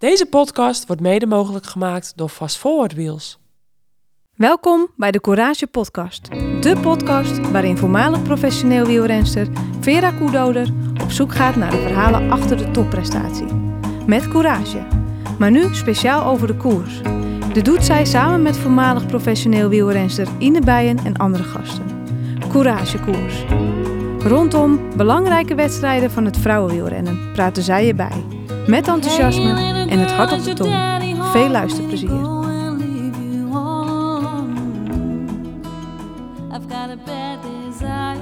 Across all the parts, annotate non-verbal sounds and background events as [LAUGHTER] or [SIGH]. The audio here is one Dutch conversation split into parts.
Deze podcast wordt mede mogelijk gemaakt door Fast Forward Wheels. Welkom bij de Courage Podcast. De podcast waarin voormalig professioneel wielrenster Vera Koedoder op zoek gaat naar de verhalen achter de topprestatie. Met courage. Maar nu speciaal over de koers. Dit doet zij samen met voormalig professioneel wielrenster Ine Bijen en andere gasten. Courage Koers. Rondom belangrijke wedstrijden van het vrouwenwielrennen praten zij erbij. Met enthousiasme en het hart op de tong. Veel luisterplezier. I've got a bad desire.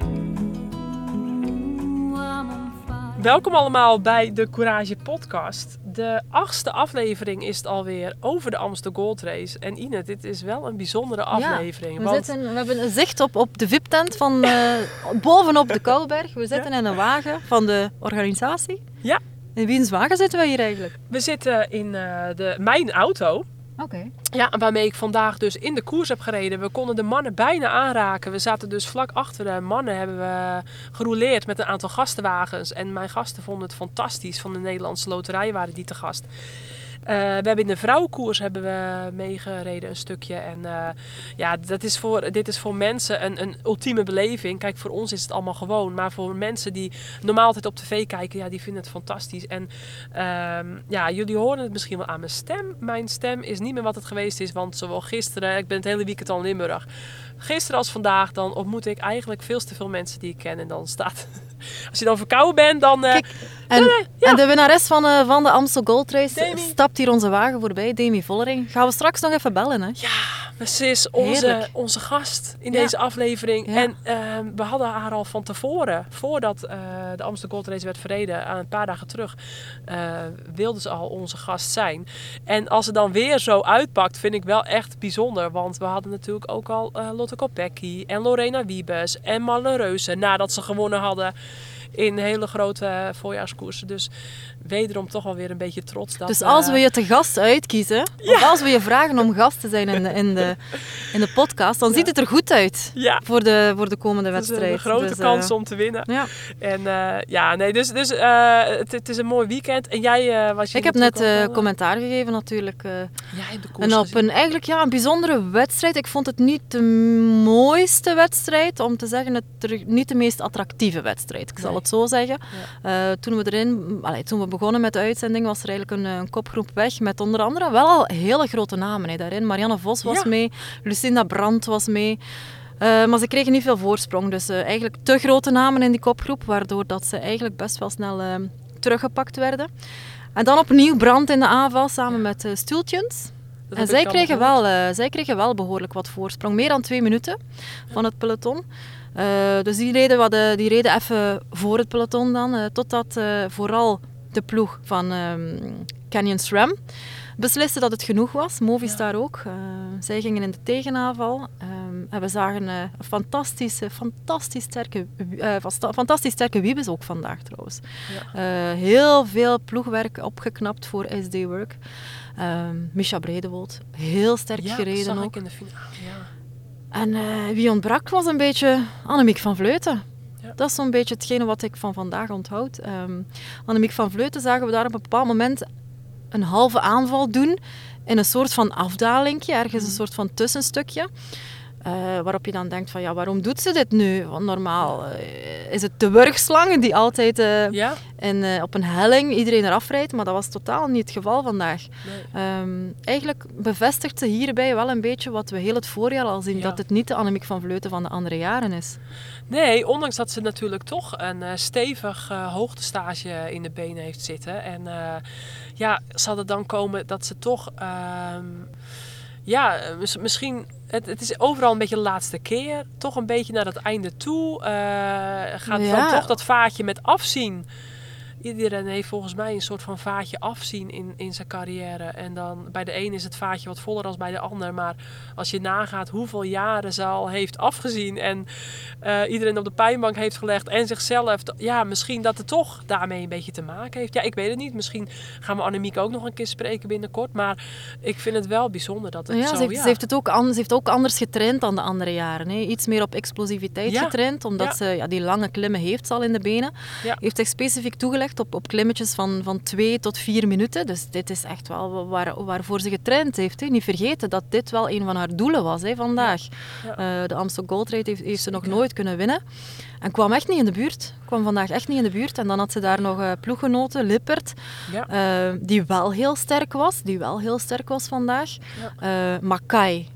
Ooh, I'm on fire. Welkom allemaal bij de Courage Podcast. De achtste aflevering is het alweer over de Amsterdam Gold Race. En Ine, dit is wel een bijzondere aflevering. We, want zitten, we hebben een zicht op, op de VIP-tent van eh, bovenop de Kouwberg. We zitten in een wagen van de organisatie. Ja. In wiens wagen zitten we hier eigenlijk? we zitten in eh, de, mijn auto. Oké. Ja, waarmee ik vandaag dus in de koers heb gereden. We konden de mannen bijna aanraken. We zaten dus vlak achter de mannen, hebben we gerouleerd met een aantal gastenwagens. En mijn gasten vonden het fantastisch. Van de Nederlandse loterij waren die te gast. Eh, we hebben in de vrouwenkoers hebben we meegereden een stukje. En eh, ja, dat is voor, dit is voor mensen een, een ultieme beleving. Kijk, voor ons is het allemaal gewoon. Maar voor mensen die normaal altijd op tv kijken, ja, die vinden het fantastisch. En ehm, ja, jullie horen het misschien wel aan mijn stem. Mijn stem is niet meer wat het geweest is. Want zowel gisteren, ik ben het hele weekend al in Limburg. Gisteren als vandaag, dan ontmoet ik eigenlijk veel te veel mensen die ik ken. En dan staat... [LAUGHS] Als je dan verkouden bent, dan... eh, Kijk, En, en de winnares van, eh, van de Amstel Gold Race Demi. stapt hier onze wagen voorbij, Demi Vollering. Gaan we straks nog even bellen, hè? Ja, ze is onze, Heerlijk. onze gast in Ja. deze aflevering. Ja. En ehm, we hadden haar al van tevoren, voordat eh, de Amsterdam Gold Race werd verreden, aan een paar dagen terug, eh, wilde ze al onze gast zijn. En als ze dan weer zo uitpakt, vind ik wel echt bijzonder. Want we hadden natuurlijk ook al eh, Lotte Kopecky en Lorena Wiebes en Marle Reuzen, nadat ze gewonnen hadden in hele grote eh, voorjaarskoersen. Dus wederom toch wel weer een beetje trots. Dat, Dus als eh, we je te gast uitkiezen, of als we je vragen om gast te zijn in de, in de, in de podcast, dan ziet het er goed uit Ja, voor de, voor de komende is wedstrijd. een grote Dus, eh, kans om te winnen. Ja. En ja, nee, dus, dus het, het is een mooi weekend. En jij was je Ik heb net commentaar gegeven natuurlijk. En op een eigenlijk ja, een bijzondere wedstrijd. Ik vond het niet de mooiste wedstrijd, om te zeggen, het niet de meest attractieve wedstrijd. Ik zal. Het zo zeggen. Eh, toen, we erin, allee, toen we begonnen met de uitzending was er eigenlijk een, een kopgroep weg met onder andere wel al hele grote namen hè, daarin. Marianne Vos was Ja. mee, Lucinda Brandt was mee. Eh, maar ze kregen niet veel voorsprong. Dus eh, eigenlijk te grote namen in die kopgroep, waardoor dat ze eigenlijk best wel snel eh, teruggepakt werden. En dan opnieuw Brandt in de aanval samen met eh Stultjens. Dat En zij kregen, gehoord. wel, eh, zij kregen wel behoorlijk wat voorsprong. Meer dan twee minuten van het peloton. Eh, dus die reden, wat, die reden even voor het peloton dan. eh, totdat eh, vooral de ploeg van ehm, Canyon SRAM besliste dat het genoeg was. Movistar ook. Eh, zij gingen in de tegenaanval. Ehm, en we zagen een fantastische, fantastisch sterke, vasta- fantastisch sterke wiebes ook vandaag trouwens. Heel veel ploegwerk opgeknapt voor SD Work. Ehm Misha Bredewold, heel sterk ja, gereden ook. ik in de finale. Ja. En eh, wie ontbrak was een beetje Annemiek van Vleuten. Ja. Dat is zo'n beetje hetgene wat ik van vandaag onthoud. Ehm Annemiek van Vleuten zagen we daar op een bepaald moment een halve aanval doen in een soort van afdalingje, ergens een soort van tussenstukje. Eh, waarop je dan denkt van ja, waarom doet ze dit nu? Want normaal eh, is het de wurgslangen die altijd ja? in, eh, op een helling iedereen eraf rijdt, maar dat was totaal niet het geval vandaag. Nee. Ehm, eigenlijk bevestigt ze hierbij wel een beetje wat we heel het voorjaar al zien, Ja. dat het niet de Annemiek van Vleuten van de andere jaren is. Nee, ondanks dat ze natuurlijk toch een stevig hoogtestage in de benen heeft zitten. En ja, zal het dan komen dat ze toch... ja, eh, mis- misschien... Het, het is overal een beetje de laatste keer. Toch een beetje naar het einde toe. Eh, gaat Ja. dan toch dat vaatje met afzien... Iedereen heeft volgens mij een soort van vaatje afzien in, in zijn carrière. En dan bij de een is het vaatje wat voller dan bij de ander. Maar als je nagaat hoeveel jaren ze al heeft afgezien en eh, iedereen op de pijnbank heeft gelegd en zichzelf. Ja, misschien dat het toch daarmee een beetje te maken heeft. Ja, ik weet het niet. Misschien gaan we Annemiek ook nog een keer spreken binnenkort. Maar ik vind het wel bijzonder dat het Ja, zo... ze, heeft, ja. ze, heeft het ook an- ze heeft ook anders getraind dan de andere jaren. Hè. Iets meer op explosiviteit Ja. getraind, omdat ze ja, die lange klimmen heeft al in de benen. Heeft zich specifiek toegelegd op, op klimmetjes van, van twee tot vier minuten. Dus dit is echt wel waar, waarvoor ze getraind heeft. Hè. Niet vergeten dat dit wel een van haar doelen was hè, vandaag. Ja. Eh, de Amstel Gold Race heeft, heeft ze nog nooit kunnen winnen. En kwam echt niet in de buurt. Kwam vandaag echt niet in de buurt. En dan had ze daar nog eh ploeggenoten, Lippert, Ja. eh, die wel heel sterk was. Die wel heel sterk was vandaag. Makai,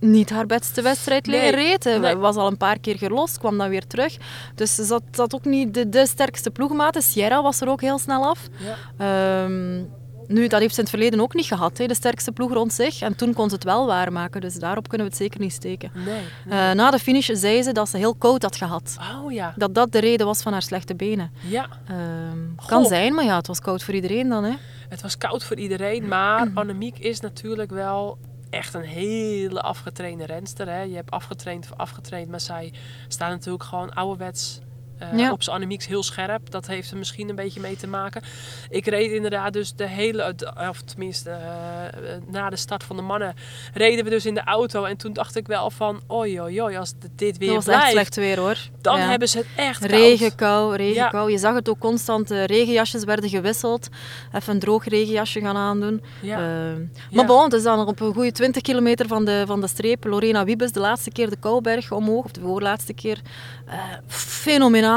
niet haar beste wedstrijd Nee, reed. Nee. was al een paar keer gelost, kwam dan weer terug. Dus ze zat, zat ook niet de, de sterkste ploegmaten. Sierra was er ook heel snel af. Ja. Ehm, nu, dat heeft ze in het verleden ook niet gehad, hè, de sterkste ploeg rond zich. En toen kon ze het wel waarmaken, dus daarop kunnen we het zeker niet steken. Nee. Eh, na de finish zei ze dat ze heel koud had gehad. Oh ja. Dat dat de reden was van haar slechte benen. Ja. Ehm, kan zijn, maar ja, het was koud voor iedereen dan. Hè. Het was koud voor iedereen, maar. [CLEARS THROAT] Annemiek is natuurlijk wel echt een hele afgetrainde renster. Hè? Je hebt afgetraind voor afgetraind, maar zij staat natuurlijk gewoon ouderwets eh, Ja. op zijn Annemieks heel scherp. Dat heeft er misschien een beetje mee te maken. Ik reed inderdaad dus de hele, of tenminste eh, na de start van de mannen, reden we dus in de auto. En toen dacht ik wel van, oi oi oi, als dit weer Dat was blijft, echt slecht weer hoor. dan Ja. hebben ze het echt. Regenkou, regenkou. Ja. Je zag het ook constant. De regenjasjes werden gewisseld. Even een droog regenjasje gaan aandoen. Eh, Ja. Maar bon, het is dan op een goede 20 kilometer van de, van de streep. Lorena Wiebes, de laatste keer de Kouberg omhoog, of de voorlaatste keer. Eh,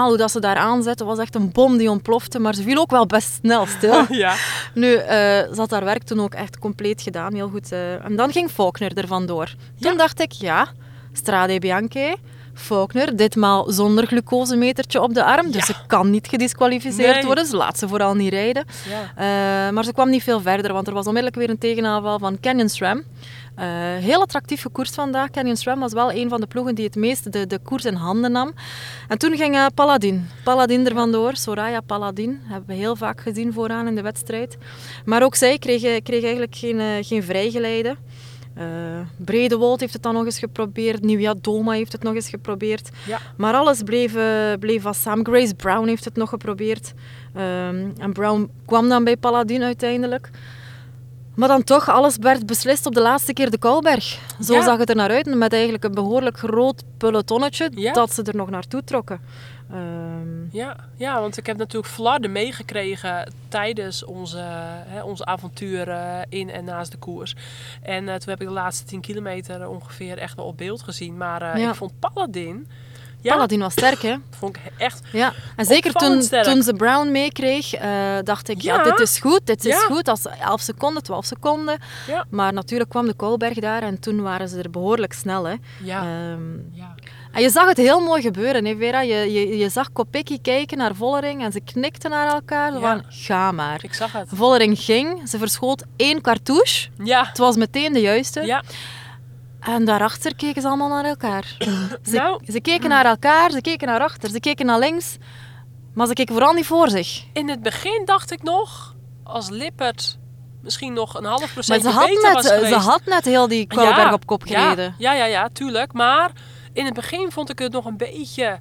hoe dat ze daar aanzette. Het was echt een bom die ontplofte, maar ze viel ook wel best snel stil. [LAUGHS] ja. Nu, eh, ze had haar werk toen ook echt compleet gedaan, heel goed. eh. en dan ging Faulkner er vandoor. Toen Ja. dacht ik, ja, Strade Bianche, Faulkner, ditmaal zonder glucosemetertje op de arm. Dus Ja. ze kan niet gedisqualificeerd Nee. worden. Ze laat ze vooral niet rijden. ja. Eh, maar ze kwam niet veel verder, want er was onmiddellijk weer een tegenaanval van Canyon SRAM. Eh, heel attractief gekoerst vandaag. Canyon SRAM was wel een van de ploegen die het meest de, de koers in handen nam. En toen ging eh, Paladin. Paladin er vandoor. Soraya Paladin. Hebben we heel vaak gezien vooraan in de wedstrijd. Maar ook zij kreeg, kreeg eigenlijk geen, eh, geen vrijgeleide. Eh Bredewold heeft het dan nog eens geprobeerd. Nieuwia Doma heeft het nog eens geprobeerd. Ja. Maar alles bleef, eh, bleef als samen. Grace Brown heeft het nog geprobeerd. Ehm, en Brown kwam dan bij Paladin uiteindelijk. Maar dan toch, alles werd beslist op de laatste keer de Kouberg. Zo Ja. zag het er naar uit. Met eigenlijk een behoorlijk groot pelotonnetje Ja. dat ze er nog naartoe trokken. Ehm, Ja, ja, want ik heb natuurlijk flarden meegekregen tijdens onze, hè, onze avontuur eh, in en naast de koers. En eh, toen heb ik de laatste 10 kilometer ongeveer echt wel op beeld gezien. Maar eh, Ja. ik vond Paladin, ja, Paladin was sterk, hè? vond ik echt... Ja, en zeker toen, sterk. toen ze Brown meekreeg, eh, dacht ik, ja, Ja. dit is goed, dit is Ja. goed. Als 11 seconden, 12 seconden. Ja. Maar natuurlijk kwam de Kouberg daar en toen waren ze er behoorlijk snel. Hè. Ja, Ehm, ja. en je zag het heel mooi gebeuren, hè, Vera. Je, je, je zag Kopecky kijken naar Vollering en ze knikten naar elkaar. Ze Ja. van, ga maar. ik zag het. Vollering ging, ze verschoot één cartouche. Ja, Het was meteen de juiste. ja, En daarachter keken ze allemaal naar elkaar. [COUGHS] Ze, Nou. ze keken naar elkaar, ze keken naar achter, ze keken naar links. Maar ze keken vooral niet voor zich. in het begin dacht ik nog, als Lippert misschien nog een half Maar procent ze had, beter was net, geweest. ze had net heel die Kouberg Ja, op kop ja, gereden. Ja, ja, ja, tuurlijk. Maar in het begin vond ik het nog een beetje...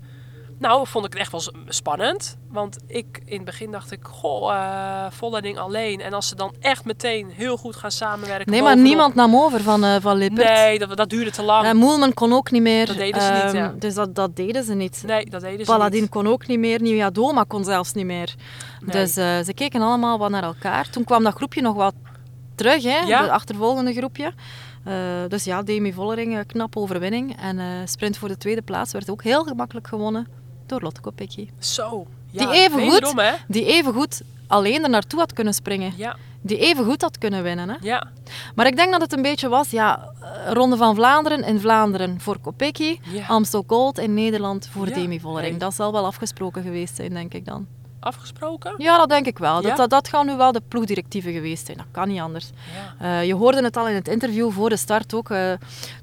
Nou, vond ik het echt wel spannend. Want ik, in het begin dacht ik, goh, eh Vollering alleen. En als ze dan echt meteen heel goed gaan samenwerken... Nee, maar bovenop- niemand nam over van, eh van Lippert. Nee, dat, dat duurde te lang. En Moelman kon ook niet meer. Dat deden ze niet, Ehm, ja. Dus dat, dat deden ze niet. nee, dat deden ze Paladin niet. kon ook niet meer, Nieuwia Doma kon zelfs niet meer. Nee. Dus eh, ze keken allemaal wat naar elkaar. Toen kwam dat groepje nog wat terug, hè? Ja. het achtervolgende groepje. Eh, dus ja, Demi Vollering, eh, knap overwinning. En eh, sprint voor de tweede plaats werd ook heel gemakkelijk gewonnen door Lotte Kopecky. Zo. Ja, Die even goed- alleen er naartoe had kunnen springen. Ja, Die evengoed had kunnen winnen. Hè? ja, Maar ik denk dat het een beetje was, ja, eh, Ronde van Vlaanderen in Vlaanderen voor Kopecky. Amstel Gold in Nederland voor Demi Vollering. Dat zal wel afgesproken geweest zijn, denk ik dan. Afgesproken? Ja, dat denk ik wel. Ja? Dat, dat, dat gaan nu wel de ploegdirectieven geweest zijn. Dat kan niet anders. Ja. Eh, je hoorde het al in het interview voor de start ook. eh,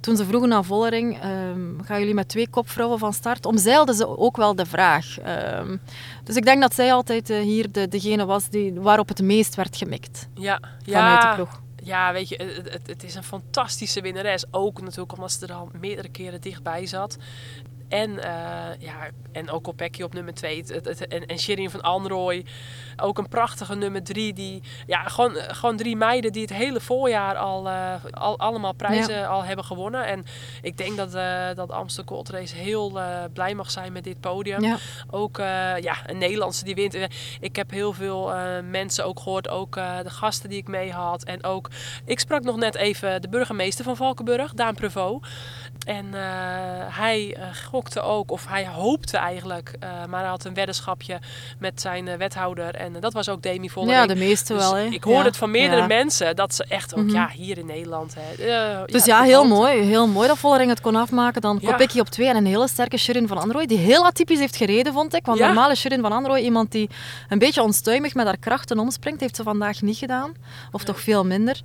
toen ze vroegen aan Vollering, ehm, gaan jullie met twee kopvrouwen van start? Omzeilden ze ook wel de vraag. Ehm, dus ik denk dat zij altijd eh, hier de, degene was die, waarop het meest werd gemikt Ja, vanuit de ploeg. Ja, weet je, het, het, het is een fantastische winnares. Ook natuurlijk omdat ze er al meerdere keren dichtbij zat. En, eh, ja, en ook op nummer 2. Het, het, het- en, en Shirin van Anrooy. ook een prachtige nummer drie. Die, ja, gewoon, gewoon drie meiden die het hele voorjaar al, eh, al allemaal prijzen al hebben gewonnen. En ik denk dat, eh dat Amsterdam Gold Race heel eh, blij mag zijn met dit podium. Ja. Ook eh, ja, een Nederlandse die wint. Eh, Ik heb heel veel eh, mensen ook gehoord, ook eh, de gasten die ik mee had. En ook, ik sprak nog net even de burgemeester van Valkenburg, Daan Prevot. En eh, hij eh, gokte ook, of hij hoopte eigenlijk, eh, maar hij had een weddenschapje met zijn eh, wethouder. En eh, dat was ook Demi Vollering. Ja, de meeste Dus wel. Hè. Ik hoorde Ja. het van meerdere Ja. mensen dat ze echt ook, Mhm. ja, hier in Nederland. Hè, Dus ja, ik heel hoopte. mooi. Heel mooi dat Vollering het kon afmaken. Dan Ja. Kopecky op twee en een hele sterke Shirin van Androoy. Die heel atypisch heeft gereden, vond ik. Want normaal is Shirin van Androoy iemand die een beetje onstuimig met haar krachten omspringt. Heeft ze vandaag niet gedaan. Of toch veel minder.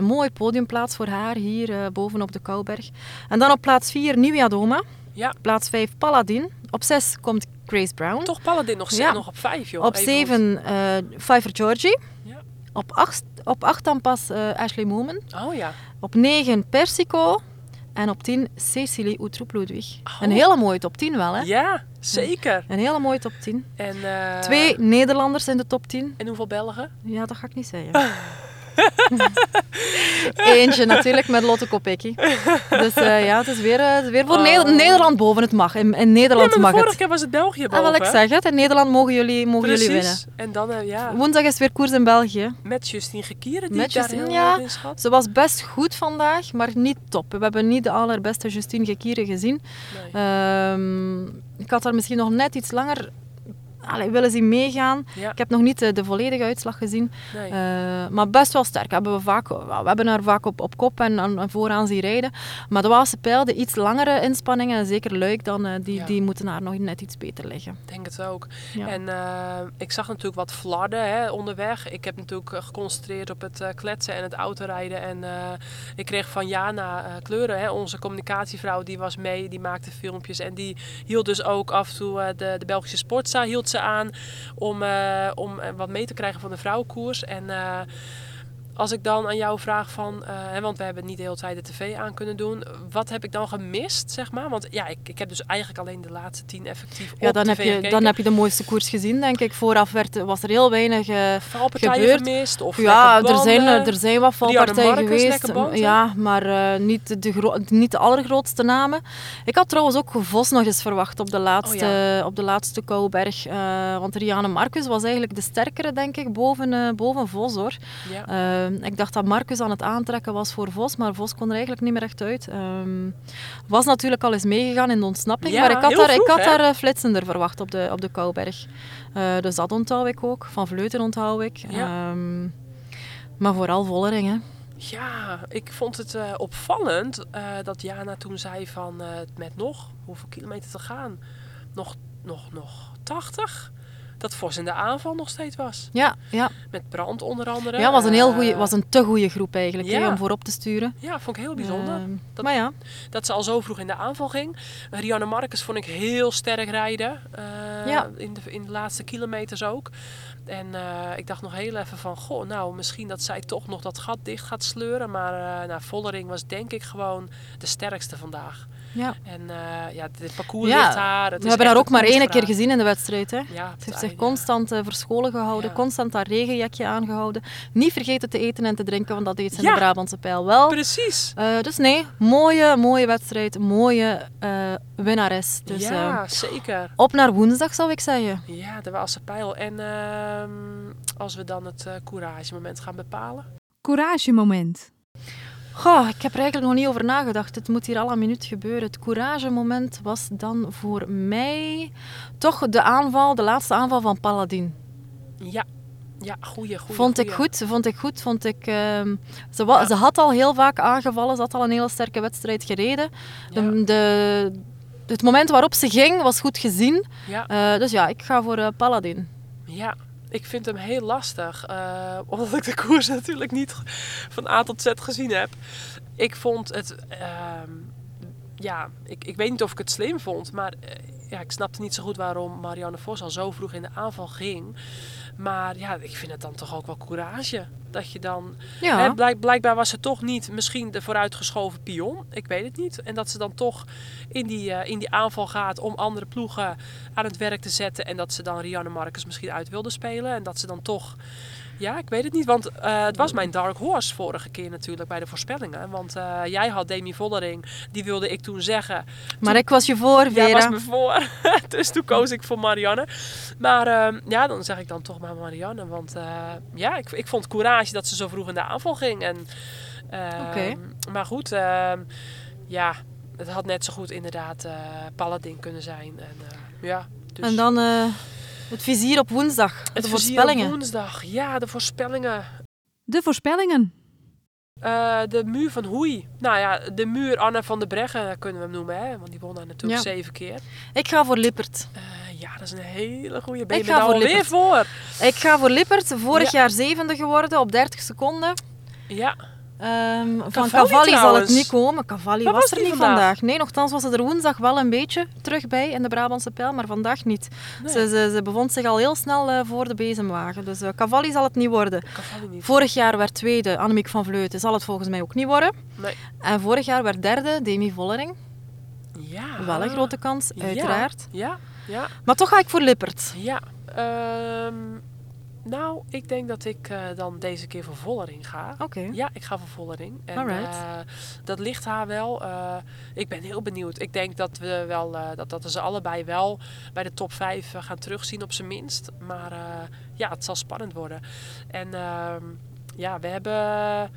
Mooi podiumplaats voor haar hier bovenop de Kouberg. En dan op plaats 4 Nieuwia Doma. Ja. Plaats 5 Paladin. Op 6 komt Grace Brown. Toch Paladin nog, Ja. nog op vijf, joh. Op Even 7 eh Pfeiffer Georgie. Ja. Op 8 op acht dan pas eh, Ashley Moomen. goed. Oh ja. Op 9 Persico. En op 10 Cecilie Oetroep Ludwig. Oh. Een hele mooie top 10 wel, hè? Ja, zeker. Een hele mooie top 10. En, eh, Twee Nederlanders in de top 10. En hoeveel Belgen? Ja, dat ga ik niet zeggen. [LAUGHS] [LAUGHS] Eentje natuurlijk met Lotte Kopecky. Dus eh, ja, het is weer, eh, het is weer voor Oh. Neder- Nederland boven. Het mag. In, in Nederland ja, maar mag vorige het. keer was het België Ah, boven. wel, ik zeg het. In Nederland mogen jullie, mogen jullie winnen. En dan, eh, ja, Woensdag is weer koers in België. met Justine Gekieren, die Met Justine, ja. in schat. Ze was best goed vandaag, maar niet top. We hebben niet de allerbeste Justine Gekieren gezien. Nee. Ehm, ik had daar misschien nog net iets langer allee, willen zien meegaan. Ja, Ik heb nog niet de, de volledige uitslag gezien. nee. Eh, maar best wel sterk. Hebben we, vaak, we hebben haar vaak op, op kop en, en vooraan zien rijden. Maar de Waalse pijl, de iets langere inspanningen, en zeker Luik, dan, eh, die, Ja. die moeten haar nog net iets beter liggen. Ik denk het ook. Ja. En eh, ik zag natuurlijk wat flarden hè, onderweg. Ik heb natuurlijk eh, geconcentreerd op het eh, kletsen en het autorijden. En eh, ik kreeg van Jana eh, Kleuren, hè, onze communicatievrouw, die was mee, die maakte filmpjes. En die hield dus ook af en toe eh, de, de Belgische Sportza hield aan om, eh, om eh, wat mee te krijgen van de vrouwenkoers. En eh, als ik dan aan jou vraag van, eh, hè, want we hebben niet de hele tijd de tv aan kunnen doen. Wat heb ik dan gemist, zeg maar? Want ja, ik, ik heb dus eigenlijk alleen de laatste tien effectief Ja, op dan, tv heb je, gekeken. dan heb je de mooiste koers gezien, denk ik. Vooraf werd, was er heel weinig eh, valpartijen gebeurd. gemist? Of Ja, er zijn, banden? er zijn wat valpartijen geweest. ja, maar eh, niet, de niet de allergrootste namen. Ik had trouwens ook Vos nog eens verwacht op de laatste, op de laatste Kouberg. eh, want Rianne Marcus was eigenlijk de sterkere, denk ik, boven, eh, boven Vos. Hoor. Ja. Eh, ik dacht dat Marcus aan het aantrekken was voor Vos, maar Vos kon er eigenlijk niet meer echt uit. Ehm, was natuurlijk al eens meegegaan in de ontsnapping, Ja, maar ik had daar, ik had daar eh, flitsender verwacht op de, op de Kouberg. Eh, dus dat onthoud ik ook. Van Vleuten onthoud ik. Ja. Ehm, maar vooral Vollering, hè. Ja, ik vond het eh, opvallend dat Jana toen zei van met nog hoeveel kilometer te gaan? Nog, nog, nog 80? Dat Vos in de aanval nog steeds was. Ja, ja. Met brand onder andere. ja was, een heel Eh, goeie, was een te goede groep eigenlijk ja. om voorop te sturen. Ja, vond ik heel bijzonder. Ehm, Dat- Maar ja, dat ze al zo vroeg in de aanval ging. Rianne Marcus vond ik heel sterk rijden. eh, Ja. in, de, in de laatste kilometers ook. En eh, ik dacht nog heel even van, goh, nou, misschien dat zij toch nog dat gat dicht gaat sleuren. Maar eh nou, Vollering was denk ik gewoon de sterkste vandaag. Ja. En eh, ja, het parcours Ja, ligt haar. Het we hebben haar ook maar één keer gezien in de wedstrijd. Hè. Ja, Ze heeft zich constant eh, verscholen gehouden, Ja. constant haar regenjakje aangehouden. Niet vergeten te eten en te drinken, want dat deed ze in de Brabantse pijl wel. Precies. Eh, dus nee, mooie, mooie wedstrijd, mooie eh winnares. Dus ja, zeker. op naar woensdag zou ik zeggen. Ja, de Waalse pijl. En ehm, als we dan het eh courage moment gaan bepalen. Couragemoment. Goh, ik heb er eigenlijk nog niet over nagedacht. Het moet hier al een minuut gebeuren. Het couragemoment was dan voor mij toch de aanval, de laatste aanval van Paladin. Ja, ja, goeie, goeie. Vond ik goeie. goed, vond ik goed. Vond ik, ehm, ze, Ja. ze had al heel vaak aangevallen, ze had al een hele sterke wedstrijd gereden. Ja. De, de, het moment waarop ze ging was goed gezien. Ja. Eh, dus ja, ik ga voor eh, Paladin. Ja, ik vind hem heel lastig. eh, omdat ik de koers [LAUGHS] natuurlijk niet van A tot Z gezien heb. Ik vond het... ehm, ja, ik, ik weet niet of ik het slim vond. Maar eh, ja, ik snapte niet zo goed waarom Marianne Vos al zo vroeg in de aanval ging. Maar ja, ik vind het dan toch ook wel courage. Dat je dan... Ja, Hè, blijk- blijkbaar was ze toch niet misschien de vooruitgeschoven pion. Ik weet het niet. En dat ze dan toch in die, eh, in die aanval gaat om andere ploegen aan het werk te zetten. En dat ze dan Rianne Marcus misschien uit wilde spelen. En dat ze dan toch... Ja, ik weet het niet. Want eh, het was mijn dark horse vorige keer natuurlijk bij de voorspellingen. Want eh, jij had Demi Vollering. Die wilde ik toen zeggen. maar ik was je voor, Vera. Jij was me voor. [LAUGHS] dus toen koos ik voor Marianne. Maar ehm, ja, dan zeg ik dan toch maar Marianne. Want eh, ja, ik, ik vond courage dat ze zo vroeg in de aanval ging. En, ehm. Maar goed, ehm, ja, het had net zo goed inderdaad Paladin kunnen zijn. En, ja, dus En dan het vizier op woensdag. het de vizier op voorspellingen. woensdag. Ja, de voorspellingen. De voorspellingen. Eh, de muur van Hoei. Nou ja, de muur Anne van der Breggen kunnen we hem noemen. Hè? Want die won daar natuurlijk Ja. zeven keer. Ik ga voor Lippert. Eh, ja, dat is een hele goede. Ben Ik je er ga voor alweer Lippert. voor? Ik ga voor Lippert. Vorig Ja. jaar zevende geworden op 30 seconden. Ja, Ehm, van Cavalli zal het niet komen. Cavalli was, was er niet vandaag? vandaag? Nee, nogthans was ze er woensdag wel een beetje terug bij in de Brabantse pijl, maar vandaag niet. nee, Ze, ze, ze bevond zich al heel snel eh, voor de bezemwagen. Dus eh, Cavalli zal het niet worden. Niet. Vorig jaar werd tweede Annemiek van Vleuten. Zal het volgens mij ook niet worden. Nee. En vorig jaar werd derde Demi Vollering. Ja. Wel een grote kans, uiteraard. Ja, ja, Maar toch ga ik voor Lippert. ja. Ehm, nou, ik denk dat ik eh, dan deze keer voor Vollering ga. Oké. Ja, ik ga voor Vollering. En Alright. eh, dat ligt haar wel. Eh, ik ben heel benieuwd. Ik denk dat we wel dat, dat we ze allebei wel bij de top 5 gaan terugzien op zijn minst. Maar ja, het zal spannend worden. En ehm, ja, we hebben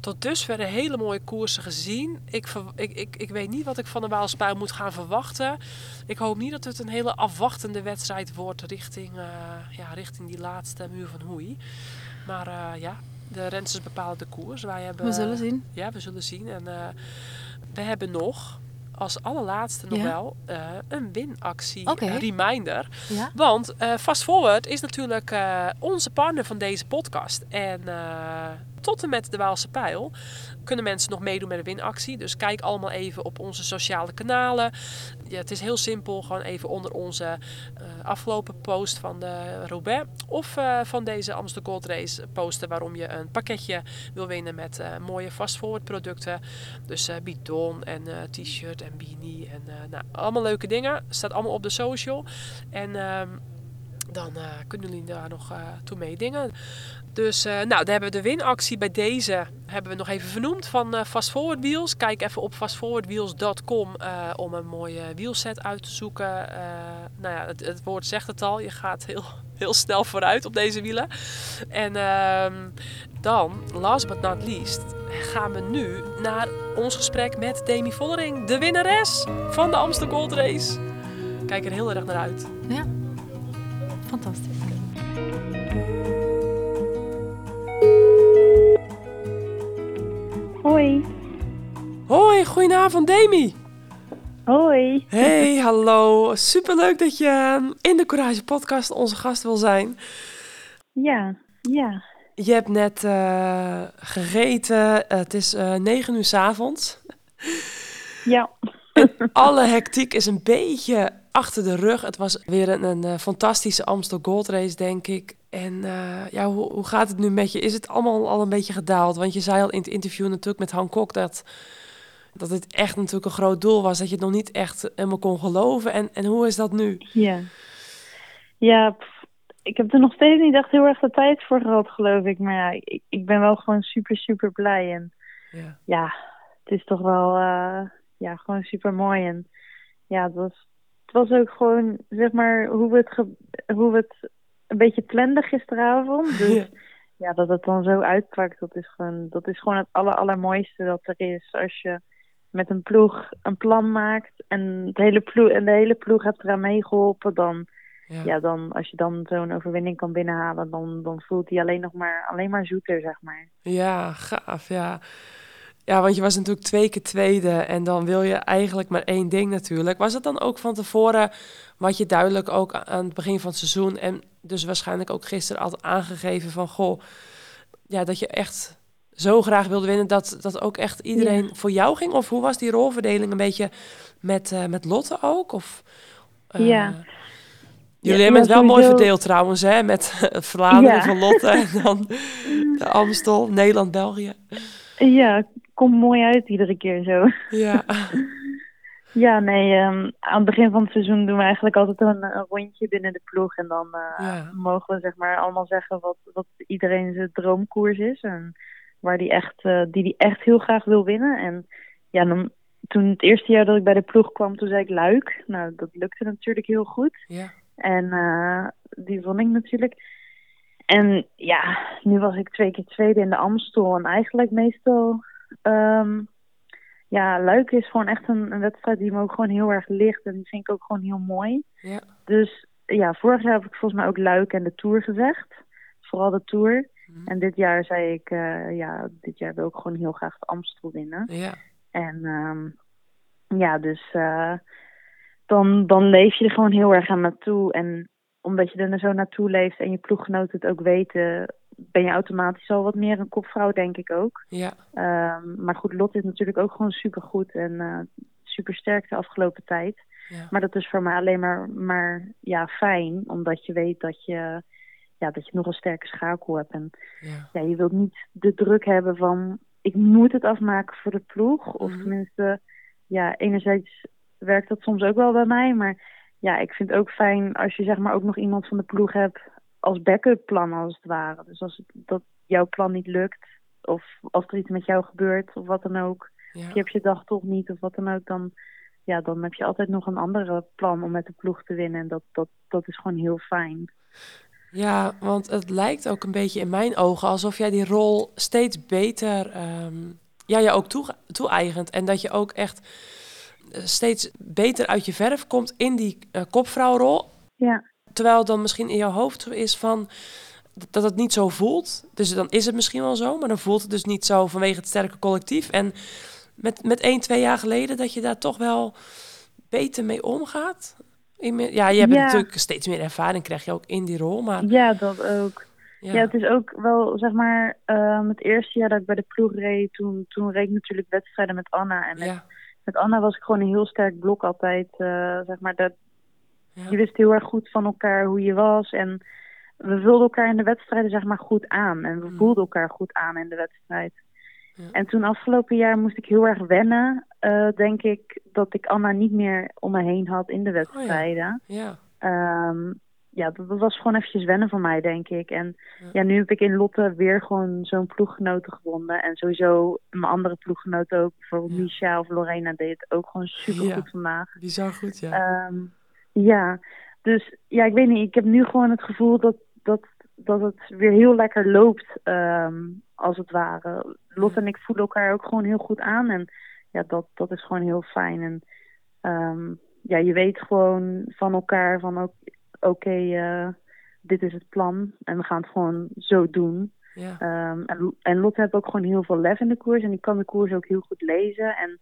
tot dusver hele mooie koersen gezien. Ik, ik, ik, ik weet niet wat ik van de Waalspui moet gaan verwachten. Ik hoop niet dat het een hele afwachtende wedstrijd wordt richting, eh, ja, richting die laatste muur van Hoei. Maar eh, ja, de rensters bepalen de koers. Wij hebben, We zullen zien. Ja, we zullen zien. En eh, we hebben nog als allerlaatste nog Ja. wel eh, een winactie reminder. Ja. Want eh Fast Forward is natuurlijk eh, onze partner van deze podcast. En eh, tot en met de Waalse Pijl kunnen mensen nog meedoen met de winactie. Dus kijk allemaal even op onze sociale kanalen. Ja, het is heel simpel. Gewoon even onder onze eh, afgelopen post van de Roubaix. Of eh, van deze Amsterdam Gold Race posten waarom je een pakketje wil winnen met eh, mooie Fast Forward producten. Dus bidon en t-shirt en beanie. En nou, allemaal leuke dingen. Staat allemaal op de social. En ehm, dan eh, kunnen jullie daar nog eh, toe meedingen. Dus eh, nou, daar hebben we de winactie bij deze hebben we nog even vernoemd van Fast Forward Wheels. Kijk even op fastforwardwheels.com om een mooie wielset uit te zoeken. Nou ja, het, het woord zegt het al. Je gaat heel, heel snel vooruit op deze wielen. En ehm, dan, last but not least, gaan we nu naar ons gesprek met Demi Vollering, de winnares van de Amsterdam Gold Race. Kijk er heel erg naar uit. Ja. Fantastisch. Hoi. Hoi, goedenavond Demi. Hoi. Hey, hallo. Superleuk dat je eh, in de Courage podcast onze gast wil zijn. Ja, ja. Je hebt net eh, gegeten. Het is eh 9 uur 's avonds. Ja. Alle hectiek is een beetje achter de rug. Het was weer een, een eh, fantastische Amstel Gold Race, denk ik. En eh, ja, hoe, hoe gaat het nu met je? Is het allemaal al een beetje gedaald? Want je zei al in het interview natuurlijk met Han Kok dat, dat het echt natuurlijk een groot doel was. Dat je het nog niet echt helemaal kon geloven. En, en hoe is dat nu? Ja. Ja, pff, ik heb er nog steeds niet echt heel erg de tijd voor gehad, geloof ik. Maar ja, ik, ik ben wel gewoon super, super blij. En Ja. ja, het is toch wel, eh, ja, gewoon super mooi. En ja, het was, was ook gewoon, zeg maar, hoe we het, hoe we het een beetje planden gisteravond. [LAUGHS] Dus Ja. ja, dat het dan zo uitpakt, dat is gewoon, dat is gewoon het aller, allermooiste dat er is. Als je met een ploeg een plan maakt en, het hele ploeg, en de hele ploeg hebt eraan meegeholpen, dan, Ja. ja, dan als je dan zo'n overwinning kan binnenhalen, dan, dan voelt hij alleen nog maar, alleen maar zoeter, zeg maar. Ja, gaaf, ja. Ja, want je was natuurlijk twee keer tweede en dan wil je eigenlijk maar één ding natuurlijk. Was het dan ook van tevoren, wat je duidelijk ook aan het begin van het seizoen en dus waarschijnlijk ook gisteren altijd aangegeven van, goh, ja, dat je echt zo graag wilde winnen dat dat ook echt iedereen voor jou ging? Of hoe was die rolverdeling een beetje met, eh, met Lotte ook? Of, eh, Ja. Jullie Ja, hebben het wel mooi verdeeld trouwens, hè? Met [LAUGHS] het Vlaanderen Ja. van Lotte en dan [LAUGHS] de Amstel, Nederland, België. Ja, komt mooi uit iedere keer zo. Ja, [LAUGHS] Ja, nee, ehm, aan het begin van het seizoen doen we eigenlijk altijd een, een rondje binnen de ploeg. En dan eh, Ja. mogen we zeg maar allemaal zeggen wat, wat iedereen zijn droomkoers is. En waar die echt, eh, die die echt heel graag wil winnen. En ja, dan, toen het eerste jaar dat ik bij de ploeg kwam, toen zei ik Luik. Nou, dat lukte natuurlijk heel goed. ja, En eh, die vond ik natuurlijk. En ja, nu was ik twee keer tweede in de Amstel. En eigenlijk meestal... ehm, ja, Luik is gewoon echt een, een wedstrijd die me ook gewoon heel erg ligt. En die vind ik ook gewoon heel mooi. ja, Dus ja, vorig jaar heb ik volgens mij ook Luik en de Tour gezegd. Vooral de Tour. Mhm. En dit jaar zei ik, eh, ja, dit jaar wil ik gewoon heel graag de Amstel winnen. ja, En ehm, ja, dus eh, dan, dan leef je er gewoon heel erg aan naartoe. En omdat je er zo naartoe leeft en je ploeggenoten het ook weten, ben je automatisch al wat meer een kopvrouw, denk ik ook. ja, Ehm, maar goed, Lot is natuurlijk ook gewoon supergoed en eh super sterk de afgelopen tijd. ja, Maar dat is voor mij alleen maar, maar ja, fijn, omdat je weet dat je, ja, dat je nog een sterke schakel hebt. En ja, ja, je wilt niet de druk hebben van ik moet het afmaken voor de ploeg. Of Mhm. tenminste, ja, enerzijds werkt dat soms ook wel bij mij. Maar ja, ik vind het ook fijn als je zeg maar ook nog iemand van de ploeg hebt als backup plan als het ware. Dus als het, dat jouw plan niet lukt, of als er iets met jou gebeurt of wat dan ook. ja. Je hebt je dag toch niet of wat dan ook, dan, ja, dan heb je altijd nog een andere plan om met de ploeg te winnen. En dat, dat, dat is gewoon heel fijn. Ja, want het lijkt ook een beetje in mijn ogen alsof jij die rol steeds beter ehm, ja, je ook toe, toe-eigent. En dat je ook echt eh, steeds beter uit je verf komt in die eh, kopvrouwrol. Ja, Terwijl dan misschien in jouw hoofd is van dat het niet zo voelt. Dus dan is het misschien wel zo, maar dan voelt het dus niet zo vanwege het sterke collectief. En met, met één, twee jaar geleden dat je daar toch wel beter mee omgaat. Ja, je hebt Ja. natuurlijk steeds meer ervaring, krijg je ook in die rol. Maar ja dat ook. ja, Ja. het is ook wel, zeg maar, ehm, het eerste jaar dat ik bij de ploeg reed, toen, toen reed ik natuurlijk wedstrijden met Anna. En met, ja, met Anna was ik gewoon een heel sterk blok altijd, eh, zeg maar, dat, ja, je wist heel erg goed van elkaar hoe je was. En we vulden elkaar in de wedstrijden, zeg maar, goed aan. En we Mm. voelden elkaar goed aan in de wedstrijd. Ja. En toen afgelopen jaar moest ik heel erg wennen, eh, denk ik, dat ik Anna niet meer om me heen had in de wedstrijden. ja, Ehm, ja, dat, dat was gewoon eventjes wennen voor mij, denk ik. En Ja. ja, nu heb ik in Lotte weer gewoon zo'n ploeggenoten gewonnen. En sowieso mijn andere ploeggenoten ook. Bijvoorbeeld Ja. Misha of Lorena deed het ook gewoon super goed Ja. vandaag. bizar goed, ja. Ehm, ja, dus ja, ik weet niet. Ik heb nu gewoon het gevoel dat, dat, dat het weer heel lekker loopt, ehm, als het ware. Lot en ik voelen elkaar ook gewoon heel goed aan. En ja, dat, dat is gewoon heel fijn. En ehm, ja, je weet gewoon van elkaar van ook, oké, eh, dit is het plan. En we gaan het gewoon zo doen. ja, Ehm, en, en Lotte heeft ook gewoon heel veel lef in de koers. En die kan de koers ook heel goed lezen. En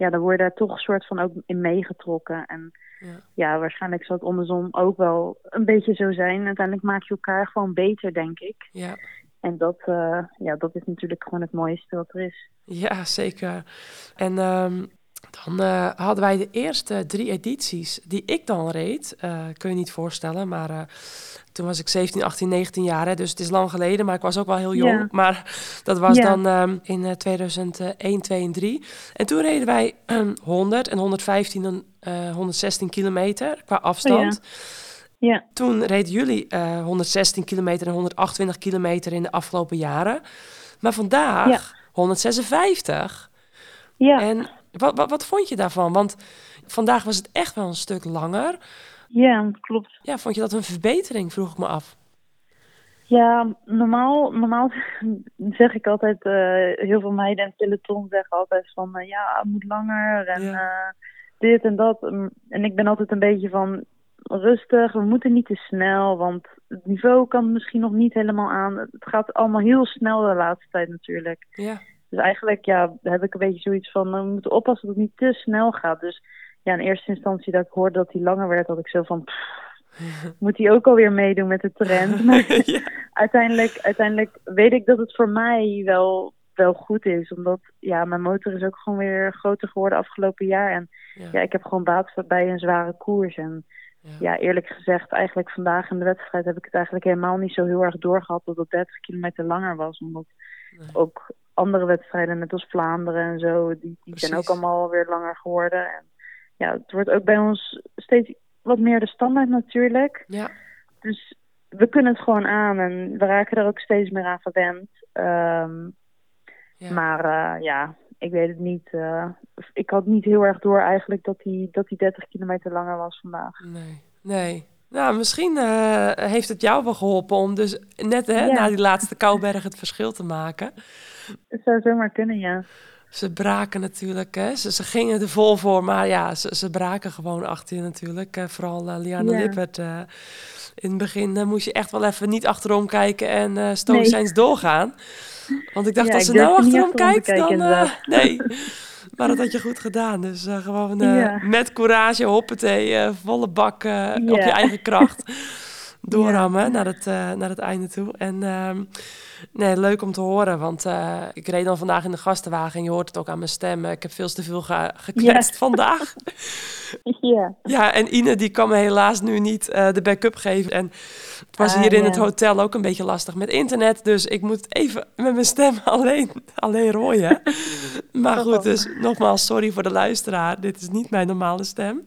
ja, dan word je daar toch een soort van ook in meegetrokken. En ja, ja, waarschijnlijk zal het andersom ook wel een beetje zo zijn. Uiteindelijk maak je elkaar gewoon beter, denk ik. ja. En dat, eh, ja, dat is natuurlijk gewoon het mooiste wat er is. Ja, zeker. En ehm, dan eh, hadden wij de eerste drie edities die ik dan reed. eh, kun je niet voorstellen, maar eh, toen was ik 17, 18, 19 jaar. Hè, dus het is lang geleden, maar ik was ook wel heel jong. Ja. Maar dat was Ja. dan ehm, in eh, 2001, 2 en 3. En toen reden wij 100 en 115 en eh, 116 kilometer qua afstand. Ja, Toen reden jullie eh, 116 kilometer en 128 kilometer in de afgelopen jaren. Maar vandaag Ja. 156. ja, En wat, wat, wat vond je daarvan? Want vandaag was het echt wel een stuk langer. ja, klopt. Ja, vond je dat een verbetering, vroeg ik me af. Ja, normaal, normaal [LAUGHS] zeg ik altijd, eh, heel veel meiden en peloton zeggen altijd van, eh, ja, het moet langer en Ja. eh, dit en dat. Mm, En ik ben altijd een beetje van, rustig, we moeten niet te snel, want het niveau kan misschien nog niet helemaal aan. Het gaat allemaal heel snel de laatste tijd natuurlijk. Ja, Dus eigenlijk ja, heb ik een beetje zoiets van, eh, we moeten oppassen dat het niet te snel gaat. Dus ja, in eerste instantie dat ik hoorde dat hij langer werd, had ik zo van, pff, [LAUGHS] moet hij ook alweer meedoen met de trend? [LAUGHS] Maar ja, [LAUGHS] uiteindelijk, uiteindelijk weet ik dat het voor mij wel, wel goed is. Omdat ja, mijn motor is ook gewoon weer groter geworden afgelopen jaar. En ja, ja, ik heb gewoon baat bij een zware koers. En Ja. ja, eerlijk gezegd, eigenlijk vandaag in de wedstrijd heb ik het eigenlijk helemaal niet zo heel erg doorgehad dat het 30 kilometer langer was. Omdat Nee. ook andere wedstrijden, net als Vlaanderen en zo, die, die zijn ook allemaal weer langer geworden. En ja, het wordt ook bij ons steeds wat meer de standaard natuurlijk. Ja, Dus we kunnen het gewoon aan en we raken er ook steeds meer aan gewend. Ehm, ja. Maar eh, ja, ik weet het niet. eh, ik had niet heel erg door eigenlijk dat die, dat die 30 kilometer langer was vandaag. Nee, nee. Nou, misschien eh, heeft het jou wel geholpen om dus net hè, Ja. na die laatste Kouberg het verschil te maken. Het zou zomaar kunnen, ja. Ze braken natuurlijk, hè. Ze, ze gingen er vol voor, maar ja, ze, ze braken gewoon achter je natuurlijk. Vooral eh, Liana Ja. Lippert. eh, in het begin moest je echt wel even niet achterom kijken en eh stoïcijns doorgaan. Want ik dacht, Ja, als ze nou achterom achterom te kijkt, dan... nee, [LAUGHS] maar dat had je goed gedaan. Dus eh, gewoon eh, Ja. met courage, hoppatee, eh, volle bak op je eigen kracht. [LAUGHS] Doorrammen naar, het, eh, naar het einde toe. En ehm, nee, leuk om te horen, want eh, ik reed dan vandaag in de gastenwagen en je hoort het ook aan mijn stem. eh, Ik heb veel te veel ge- gekletst [LAUGHS] vandaag. Ja, Ja, en Ine die kan me helaas nu niet de backup geven. En het was Ah, hier in ja. het hotel ook een beetje lastig met internet. Dus ik moet even met mijn stem [LAUGHS] alleen, alleen rooien. [LAUGHS] Maar goed, dus nogmaals, sorry voor de luisteraar. Dit is niet mijn normale stem.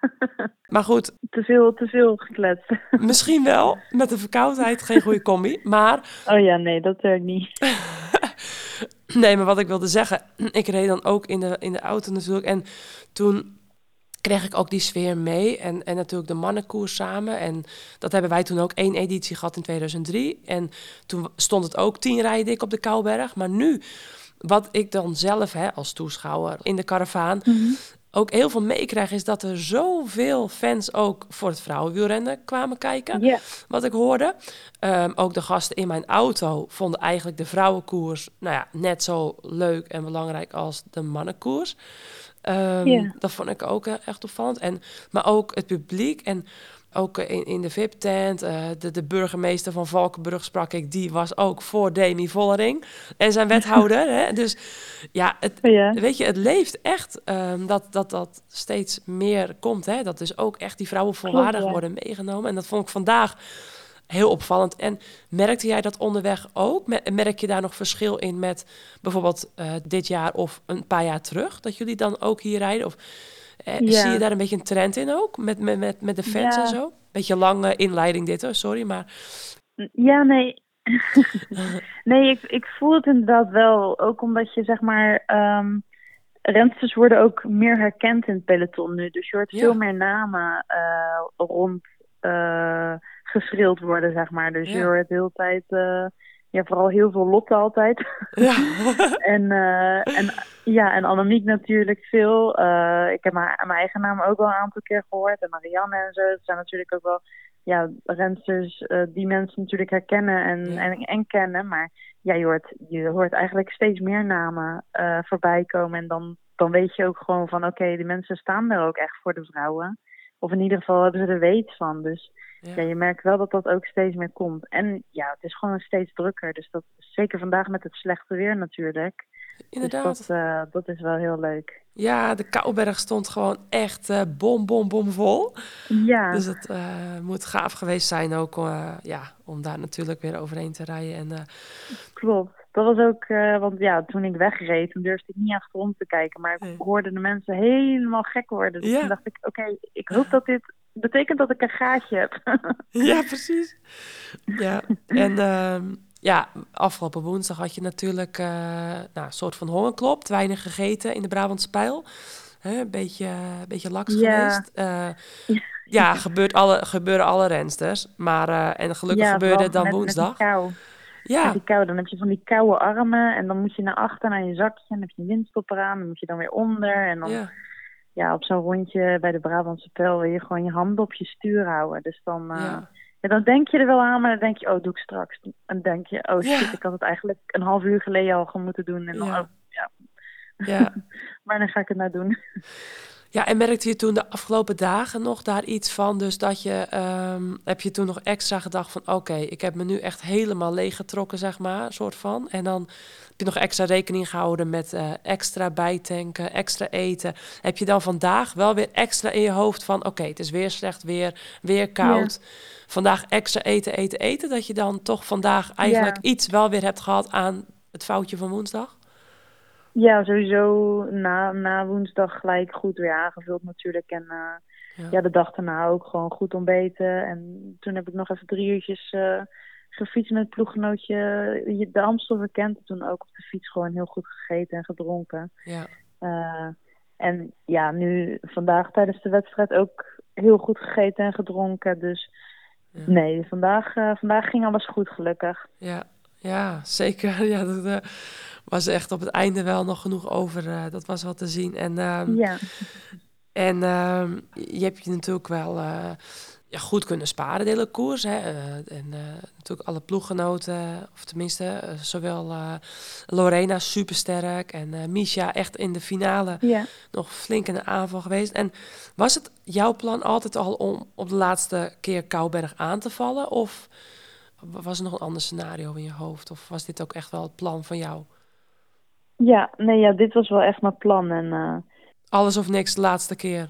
[LAUGHS] Maar goed, te veel, te veel gekletst. [LAUGHS] misschien wel. Met de verkoudheid geen goede combi. Maar Oh ja, nee, dat werkt niet. [LAUGHS] Nee, maar wat ik wilde zeggen, ik reed dan ook in de, in de auto natuurlijk. En toen kreeg ik ook die sfeer mee. En, en natuurlijk de mannenkoers samen. En dat hebben wij toen ook één editie gehad in 2003. En toen stond het ook tien rijden dik op de Kouberg. Maar nu, wat ik dan zelf hè, als toeschouwer in de karavaan ook heel veel meekrijg... is dat er zoveel fans ook voor het vrouwenwielrennen kwamen kijken Ja, wat ik hoorde. Ehm, ook de gasten in mijn auto vonden eigenlijk de vrouwenkoers nou ja, net zo leuk en belangrijk als de mannenkoers. Ehm. Dat vond ik ook eh, echt opvallend. En, maar ook het publiek en ook eh, in, in de VIP-tent. eh, de, de burgemeester van Valkenburg sprak ik. Die was ook voor Demi Vollering en zijn wethouder. [LAUGHS] hè? Dus ja, het, ja. Weet je, het leeft echt ehm, dat, dat dat steeds meer komt. Hè? Dat dus ook echt die vrouwen volwaardig ja. worden meegenomen. En dat vond ik vandaag heel opvallend. En merkte jij dat onderweg ook? Me- Merk je daar nog verschil in met bijvoorbeeld eh, dit jaar of een paar jaar terug? Dat jullie dan ook hier rijden? Of eh, Ja. zie je daar een beetje een trend in ook? Met, met, met, met de fans Ja. en zo? Beetje lange inleiding dit hoor, sorry. Maar Ja, nee. [LAUGHS] nee, ik, ik voel het inderdaad wel. Ook omdat je, zeg maar, ehm rensters worden ook meer herkend in het peloton nu. Dus je hoort Ja. veel meer namen eh, rond eh geschreeuwd worden, zeg maar. Dus je hoort de hele tijd, ja, vooral heel veel Lotte altijd. ja, [LAUGHS] en, eh, en ja, en Annemiek natuurlijk veel. Eh, ik heb mijn, mijn eigen naam ook wel een aantal keer gehoord. En Marianne en zo. Het zijn natuurlijk ook wel ja, rensters eh, die mensen natuurlijk herkennen en, Ja. en, en kennen. Maar ja, je hoort, je hoort eigenlijk steeds meer namen voorbij komen. En dan, dan weet je ook gewoon van oké, die mensen staan er ook echt voor de vrouwen. Of in ieder geval hebben ze er weet van. Dus Ja. ja, je merkt wel dat dat ook steeds meer komt. En ja, het is gewoon steeds drukker. Dus dat zeker vandaag met het slechte weer natuurlijk. inderdaad. Dus dat, eh, dat is wel heel leuk. Ja, de Kouberg stond gewoon echt eh, bom, bom, bom vol. Ja, Dus het eh, moet gaaf geweest zijn ook ja, om daar natuurlijk weer overheen te rijden. En, klopt. Dat was ook, eh, want ja, toen ik wegreed, toen durfde ik niet achterom te kijken. Maar ik Nee. hoorde de mensen helemaal gek worden. Dus Ja. toen dacht ik, oké, ik hoop dat dit betekent dat ik een gaatje heb. [LAUGHS] ja, precies. Ja, en ehm, ja, afgelopen woensdag had je natuurlijk eh, nou, een soort van hongerklop. Weinig gegeten in de Brabantse Pijl. Hè, een beetje, een beetje laks Ja. geweest. Eh, [LAUGHS] ja, gebeurt alle, gebeuren alle rensters. Maar, en gelukkig ja, gebeurde het dan met- woensdag. Met. Ja, die kou. Dan heb je van die koude armen en dan moet je naar achter naar je zakje. En dan heb je een windstopper aan. Dan moet je dan weer onder. En dan ja, ja, op zo'n rondje bij de Brabantse pijl wil je gewoon je handen op je stuur houden. Dus dan, eh, ja. ja, dan denk je er wel aan, maar dan denk je, oh, doe ik straks. En dan denk je, oh shit, ik had het eigenlijk een half uur geleden al moeten doen. En dan, Ja. oh, ja, ja. [LAUGHS] wanneer ga ik het nou doen? Ja, en merkte je toen de afgelopen dagen nog daar iets van? Dus dat je, ehm, heb je toen nog extra gedacht van, oké, ik heb me nu echt helemaal leeggetrokken, zeg maar, soort van. En dan heb je nog extra rekening gehouden met eh, extra bijtanken, extra eten. Heb je dan vandaag wel weer extra in je hoofd van, oké, het is weer slecht weer, weer koud. Vandaag extra eten, eten, eten. Dat je dan toch vandaag eigenlijk iets wel weer hebt gehad aan het foutje van woensdag? Ja, sowieso na, na woensdag gelijk goed weer aangevuld natuurlijk. En eh, ja. de dag daarna ook gewoon goed ontbeten. En toen heb ik nog even drie uurtjes uh, gefietst met het ploeggenootje. De Amstel verkend. Toen ook op de fiets gewoon heel goed gegeten en gedronken. Ja. Uh, en ja, nu vandaag tijdens de wedstrijd ook heel goed gegeten en gedronken. Dus ja. nee, vandaag, vandaag ging alles goed gelukkig. Ja, ja zeker. [LAUGHS] Ja, dat, was echt op het einde wel nog genoeg over. Uh, dat was wat te zien. En, um, ja. en um, je hebt je natuurlijk wel uh, ja, goed kunnen sparen, de hele koers. Hè? Uh, en natuurlijk alle ploeggenoten, of tenminste, zowel Lorena supersterk en Misha echt in de finale ja. nog flink in de aanval geweest. En was het jouw plan altijd al om op de laatste keer Kouberg aan te vallen? Of was er nog een ander scenario in je hoofd? Of was dit ook echt wel het plan van jou? Ja, nee, ja, dit was wel echt mijn plan. En, uh... Alles of niks de laatste keer.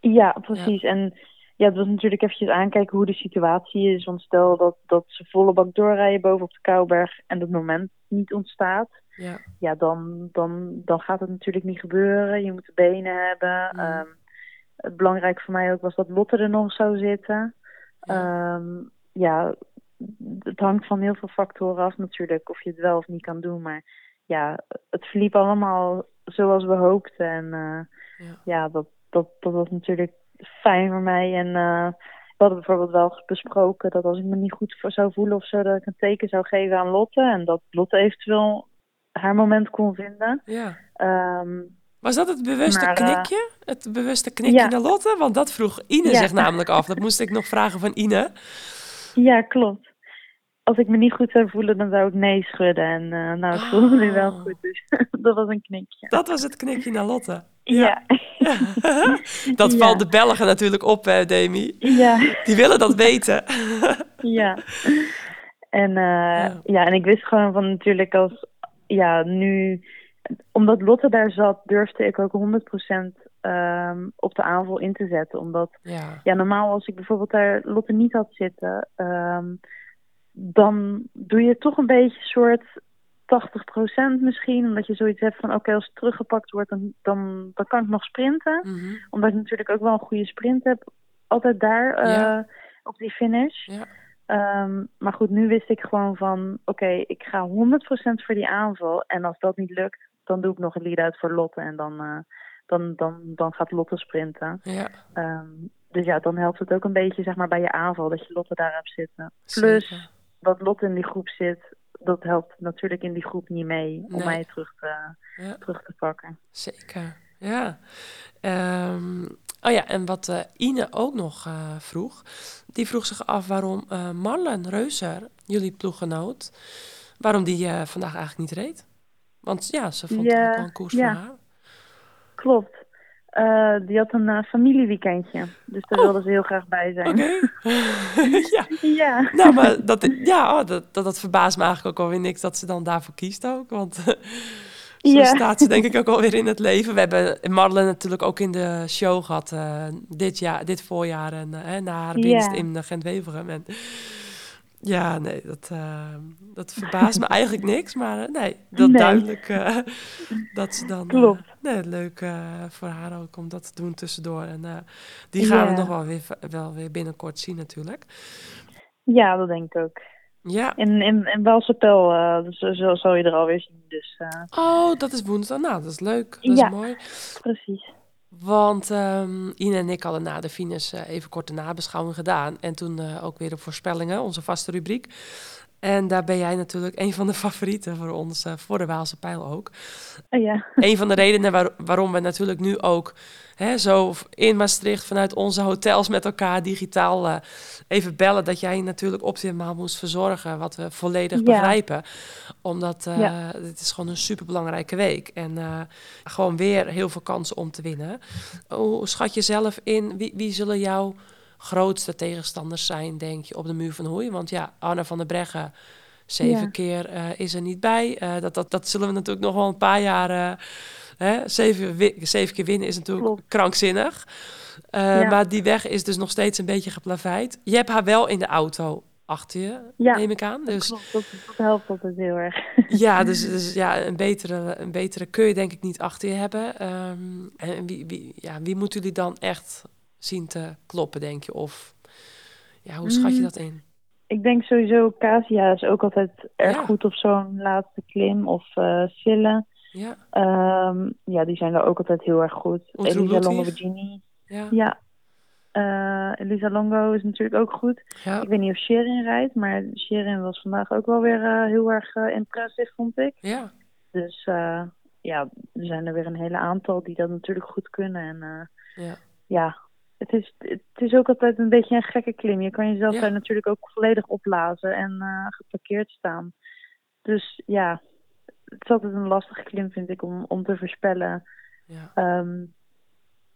Ja, precies. Ja. En ja, het was natuurlijk eventjes aankijken hoe de situatie is. Want stel dat, dat ze volle bak doorrijden bovenop de Kouberg en dat moment niet ontstaat. Ja, ja dan, dan, dan gaat het natuurlijk niet gebeuren. Je moet de benen hebben. Mm. Um, het belangrijk voor mij ook was dat Lotte er nog zou zitten. Ja. Um, ja, het hangt van heel veel factoren af natuurlijk of je het wel of niet kan doen. Maar ja, het verliep allemaal zoals we hoopten. En uh, ja. ja, dat, dat, dat was natuurlijk fijn voor mij. En uh, we hadden bijvoorbeeld wel besproken dat als ik me niet goed voor zou voelen of zo, dat ik een teken zou geven aan Lotte. En dat Lotte eventueel haar moment kon vinden. Ja. Um, Was dat het bewuste maar, uh, knikje? Het bewuste knikje ja. naar Lotte? Want dat vroeg Ine Ja. zich namelijk af. Dat moest ik nog vragen van Ine. ja, klopt. Als ik me niet goed zou voelen, dan zou ik nee schudden. En uh, nou, ik voelde me nu wel Oh. goed, dus [LAUGHS] dat was een knikje. Dat was het knikje naar Lotte. Ja, [LAUGHS] dat Ja. valt de Belgen natuurlijk op, hè, Demi. ja. Die willen dat weten. [LAUGHS] Ja. En, uh, ja. ja. en ik wist gewoon van natuurlijk als, ja, nu, omdat Lotte daar zat, durfde ik ook 100% um, op de aanval in te zetten. Omdat, Ja, ja, normaal als ik bijvoorbeeld daar Lotte niet had zitten, um, dan doe je toch een beetje een soort 80% misschien. Omdat je zoiets hebt van, oké, okay, als het teruggepakt wordt, dan, dan, dan kan ik nog sprinten. mhm. Omdat ik natuurlijk ook wel een goede sprint heb, altijd daar uh, Ja. op die finish. ja, Um, maar goed, nu wist ik gewoon van, oké, okay, ik ga 100% voor die aanval. En als dat niet lukt, dan doe ik nog een lead-out voor Lotte. En dan, uh, dan, dan, dan gaat Lotte sprinten. ja. Um, dus ja, dan helpt het ook een beetje zeg maar, bij je aanval dat je Lotte daar hebt zitten. Plus, Zeker. Dat Lotte in die groep zit, dat helpt natuurlijk in die groep niet mee om Nee. mij terug te, Ja. terug te pakken. Zeker, ja. Ehm, oh ja, en wat eh, Ine ook nog eh, vroeg, die vroeg zich af waarom eh Marlen Reuser, jullie ploeggenoot, waarom die vandaag eigenlijk niet reed. Want ja, ze vond Ja, het ook wel een koers ja. voor haar. Klopt. Uh, die had een uh, familieweekendje. Dus daar Oh. wilde ze heel graag bij zijn. Oké. [LAUGHS] [LAUGHS] ja, Ja. nou, maar dat, ja, oh, dat, dat, dat verbaast me eigenlijk ook alweer niks dat ze dan daarvoor kiest ook. Want [LAUGHS] zo Ja. staat ze denk ik ook alweer in het leven. We hebben Marlen natuurlijk ook in de show gehad eh, dit, jaar, dit voorjaar en eh, na haar winst Ja. in Gent-Wevelgem. En ja, nee, dat, eh, dat verbaast me [LAUGHS] eigenlijk niks. Maar eh, nee, dat Nee. duidelijk eh, [LAUGHS] dat ze dan... eh, Klopt. nee, leuk voor haar ook om dat te doen tussendoor. En die gaan we nog wel weer, wel weer binnenkort zien natuurlijk. Ja, dat denk ik ook. Ja. In, in, in Welserpel uh, dus, zo, zal je er alweer zien. Dus uh, Oh, dat is woensdag. Nou, dat is leuk. Dat Ja. is mooi. precies. Want ehm Ine en ik hadden na de finish eh, even kort de nabeschouwing gedaan. En toen eh, ook weer de voorspellingen, onze vaste rubriek. En daar ben jij natuurlijk een van de favorieten voor ons, eh, voor de Waalse Pijl ook. Oh, ja. Een van de redenen waar- waarom we natuurlijk nu ook hè, zo in Maastricht vanuit onze hotels met elkaar digitaal eh, even bellen. Dat jij natuurlijk optimaal moest verzorgen, wat we volledig Ja. begrijpen. Omdat Ja. het is gewoon een superbelangrijke week. En gewoon weer heel veel kansen om te winnen. Hoe schat je zelf in, wie, wie zullen jouw grootste tegenstanders zijn, denk je, op de muur van Hoei? Want ja, Arne van der Breggen, zeven Ja. keer eh, is er niet bij. Eh, dat, dat, dat zullen we natuurlijk nog wel een paar jaar... eh, hè, zeven, zeven keer winnen is natuurlijk Klopt. krankzinnig. Ja. Maar die weg is dus nog steeds een beetje geplaveid. Je hebt haar wel in de auto achter je, Ja, neem ik aan. Dus Klopt, dat, dat helpt altijd heel erg. [LAUGHS] ja, dus, [LAUGHS] dus ja, een betere, een betere kun je denk ik niet achter je hebben. Ehm, en wie, wie, ja, wie moeten jullie dan echt zien te kloppen, denk je? Of ja, hoe schat je Mm. dat in? Ik denk sowieso, Casia is ook altijd erg Ja. goed op zo'n laatste klim. Of Sille. Ja, Ehm, ja, die zijn daar ook altijd heel erg goed. Elisa Longo. Virginie. ja, Ja. Eh, Elisa Longo is natuurlijk ook goed. ja, Ik weet niet of Sherin rijdt, maar Sherin was vandaag ook wel weer eh, heel erg impressive, vond ik. ja, Dus ja, er zijn er weer een hele aantal die dat natuurlijk goed kunnen. En ja, ja, het is, het is ook altijd een beetje een gekke klim. Je kan jezelf Ja. daar natuurlijk ook volledig opblazen en eh, geparkeerd staan. Dus ja, het is altijd een lastige klim, vind ik, om, om te voorspellen. ja. Ehm,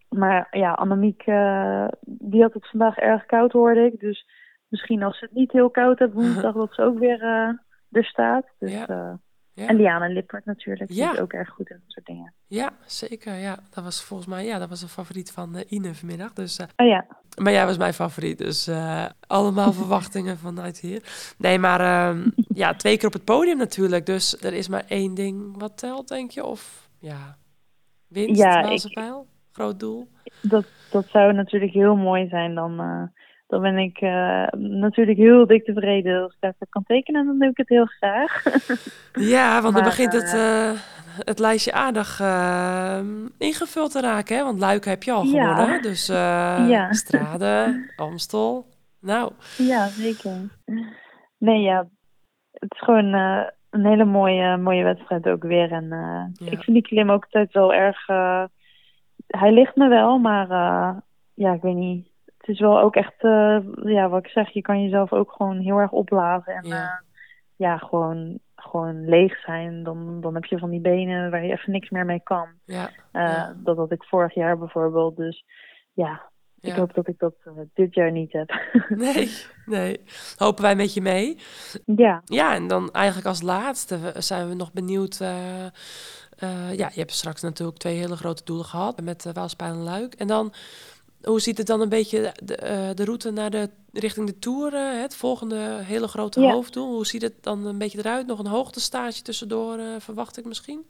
maar ja, Annemiek, eh, die had het vandaag erg koud, hoorde ik. Dus misschien als ze het niet heel koud heeft woensdag, [LAUGHS] dat ze ook weer eh, er staat. Dus, Ja. Ja. En Liana Lippert natuurlijk, die Ja. is ook erg goed in dat soort dingen. Ja, zeker. Ja, dat was volgens mij ja, dat was een favoriet van eh, Ine vanmiddag. Dus, eh, Oh ja, maar jij was mijn favoriet, dus eh, allemaal [LAUGHS] verwachtingen vanuit hier. Nee, maar ehm, [LAUGHS] ja, twee keer op het podium natuurlijk. Dus er is maar één ding wat telt, denk je? Of ja, winst, Ja, Waalse ik- pijl, groot doel. dat, dat zou natuurlijk heel mooi zijn. Dan, dan ben ik eh, natuurlijk heel dik tevreden. Als ik daarvoor kan tekenen, dan doe ik het heel graag. [LAUGHS] Ja, want dan begint het, eh, het lijstje aardig eh, ingevuld te raken. Hè? Want Luik heb je al Ja. gewonnen. Dus eh [LAUGHS] Ja. Strade, Amstel. Nou, ja, zeker. Nee, ja, het is gewoon eh, een hele mooie, mooie wedstrijd ook weer. En eh, Ja. ik vind die klim ook altijd wel erg... eh, hij ligt me wel, maar eh, ja, ik weet niet. Het is wel ook echt, eh, ja, wat ik zeg, je kan jezelf ook gewoon heel erg opblazen. En Ja. ja, ja gewoon, gewoon leeg zijn. Dan, dan heb je van die benen waar je even niks meer mee kan. ja. Eh, Ja. Dat had ik vorig jaar bijvoorbeeld. Dus ja, ik hoop dat ik dat eh, dit jaar niet heb. [LAUGHS] Nee, nee. Hopen wij met je mee. ja, Ja, en dan eigenlijk als laatste zijn we nog benieuwd. eh, eh, ja, je hebt straks natuurlijk twee hele grote doelen gehad met uh, Waalspijn en Luik. En dan, hoe ziet het dan een beetje de, eh, de route naar de, richting de Tour? eh, het volgende hele grote Ja. hoofddoel. Hoe ziet het dan een beetje eruit? Nog een hoogtestage tussendoor, eh, verwacht ik misschien?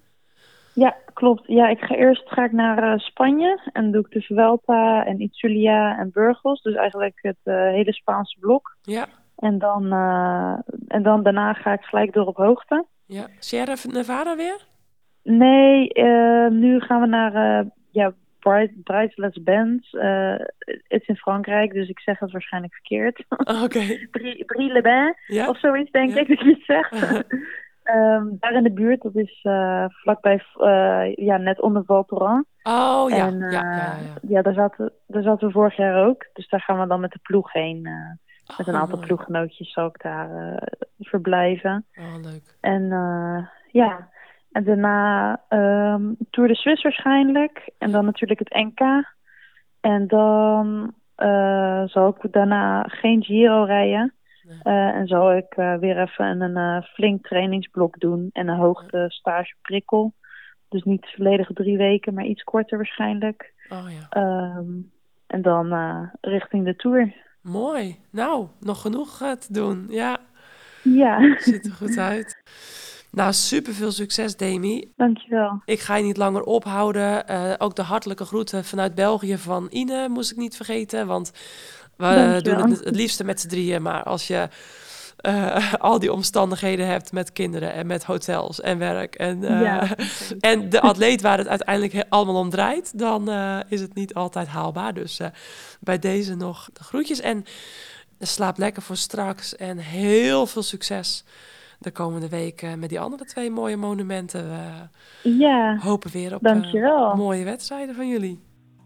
ja, klopt. Ja, ik ga eerst ga ik naar Spanje en doe ik de Vuelta en Itzulia en Burgos. Dus eigenlijk het hele Spaanse blok. Ja, En dan, en dan daarna ga ik gelijk door op hoogte. ja. Sierra Nevada weer? Nee, nu gaan we naar ja, Brightless Bands. Eh, het is in Frankrijk, dus ik zeg het waarschijnlijk verkeerd. Oké. [LAUGHS] Brie, Brie-le-Bain Ja? of zoiets, denk ik dat je het zegt. [LAUGHS] [LAUGHS] Ehm, daar in de buurt, dat is eh, vlakbij, eh, ja, net onder Val Thorens. Oh ja. en, ja, eh, ja, ja, ja. ja, daar, zaten, daar zaten we vorig jaar ook. Dus daar gaan we dan met de ploeg heen. eh, met een Oh, aantal mooi. ploeggenootjes zal ik daar eh, verblijven. Oh, leuk. En eh, ja, en daarna ehm Tour de Suisse waarschijnlijk. En dan natuurlijk het NK. En dan eh, zal ik daarna geen Giro rijden. Eh, en zal ik eh, weer even een flink trainingsblok doen. En een hoogte stage prikkel. Dus niet volledig drie weken, maar iets korter waarschijnlijk. Oh ja. Ehm, en dan richting de Tour. Mooi. Nou, nog genoeg te doen. Ja, Ja, ziet er goed uit. Nou, super veel succes, Demi. dankjewel. Ik ga je niet langer ophouden. Eh, ook de hartelijke groeten vanuit België van Ine moest ik niet vergeten. Want we Dankjewel. doen het het liefste met z'n drieën. Maar als je eh, al die omstandigheden hebt met kinderen en met hotels en werk. En, eh, Ja. [LAUGHS] en de atleet waar het uiteindelijk allemaal om draait, dan is het niet altijd haalbaar. Dus bij deze nog de groetjes. En slaap lekker voor straks. En heel veel succes de komende weken met die andere twee mooie monumenten. We Ja, hopen weer op eh, dankjewel. mooie wedstrijden van jullie.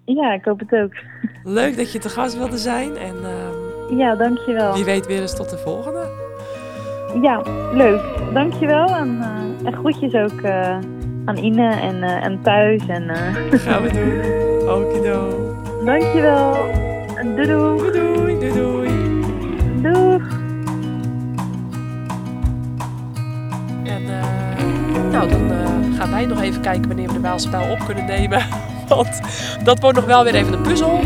Ja, ik hoop het ook. [LAUGHS] Leuk dat je te gast wilde zijn. En ehm, Ja, dankjewel. wie weet weer eens tot de volgende. Ja, leuk. Dankjewel. En, eh, en groetjes ook eh, aan Ine en, eh, en thuis. En, eh, Gaan we doen. [LAUGHS] Okido. dankjewel. En doei doei. Doei doei. Doei doei. En eh, nou, dan eh, gaan wij nog even kijken wanneer we de Waalspel op kunnen nemen. [LAUGHS] Want dat wordt nog wel weer even een puzzel.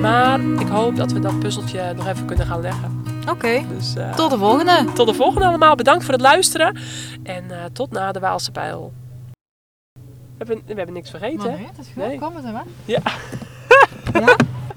Maar ik hoop dat we dat puzzeltje nog even kunnen gaan leggen. Oké, Dus eh, tot de volgende. tot de volgende allemaal. Bedankt voor het luisteren. En tot na de Waalse Pijl. We hebben, we hebben niks vergeten, hè? dat is goed. Nee. Kom hè? Ja. [LAUGHS] Ja?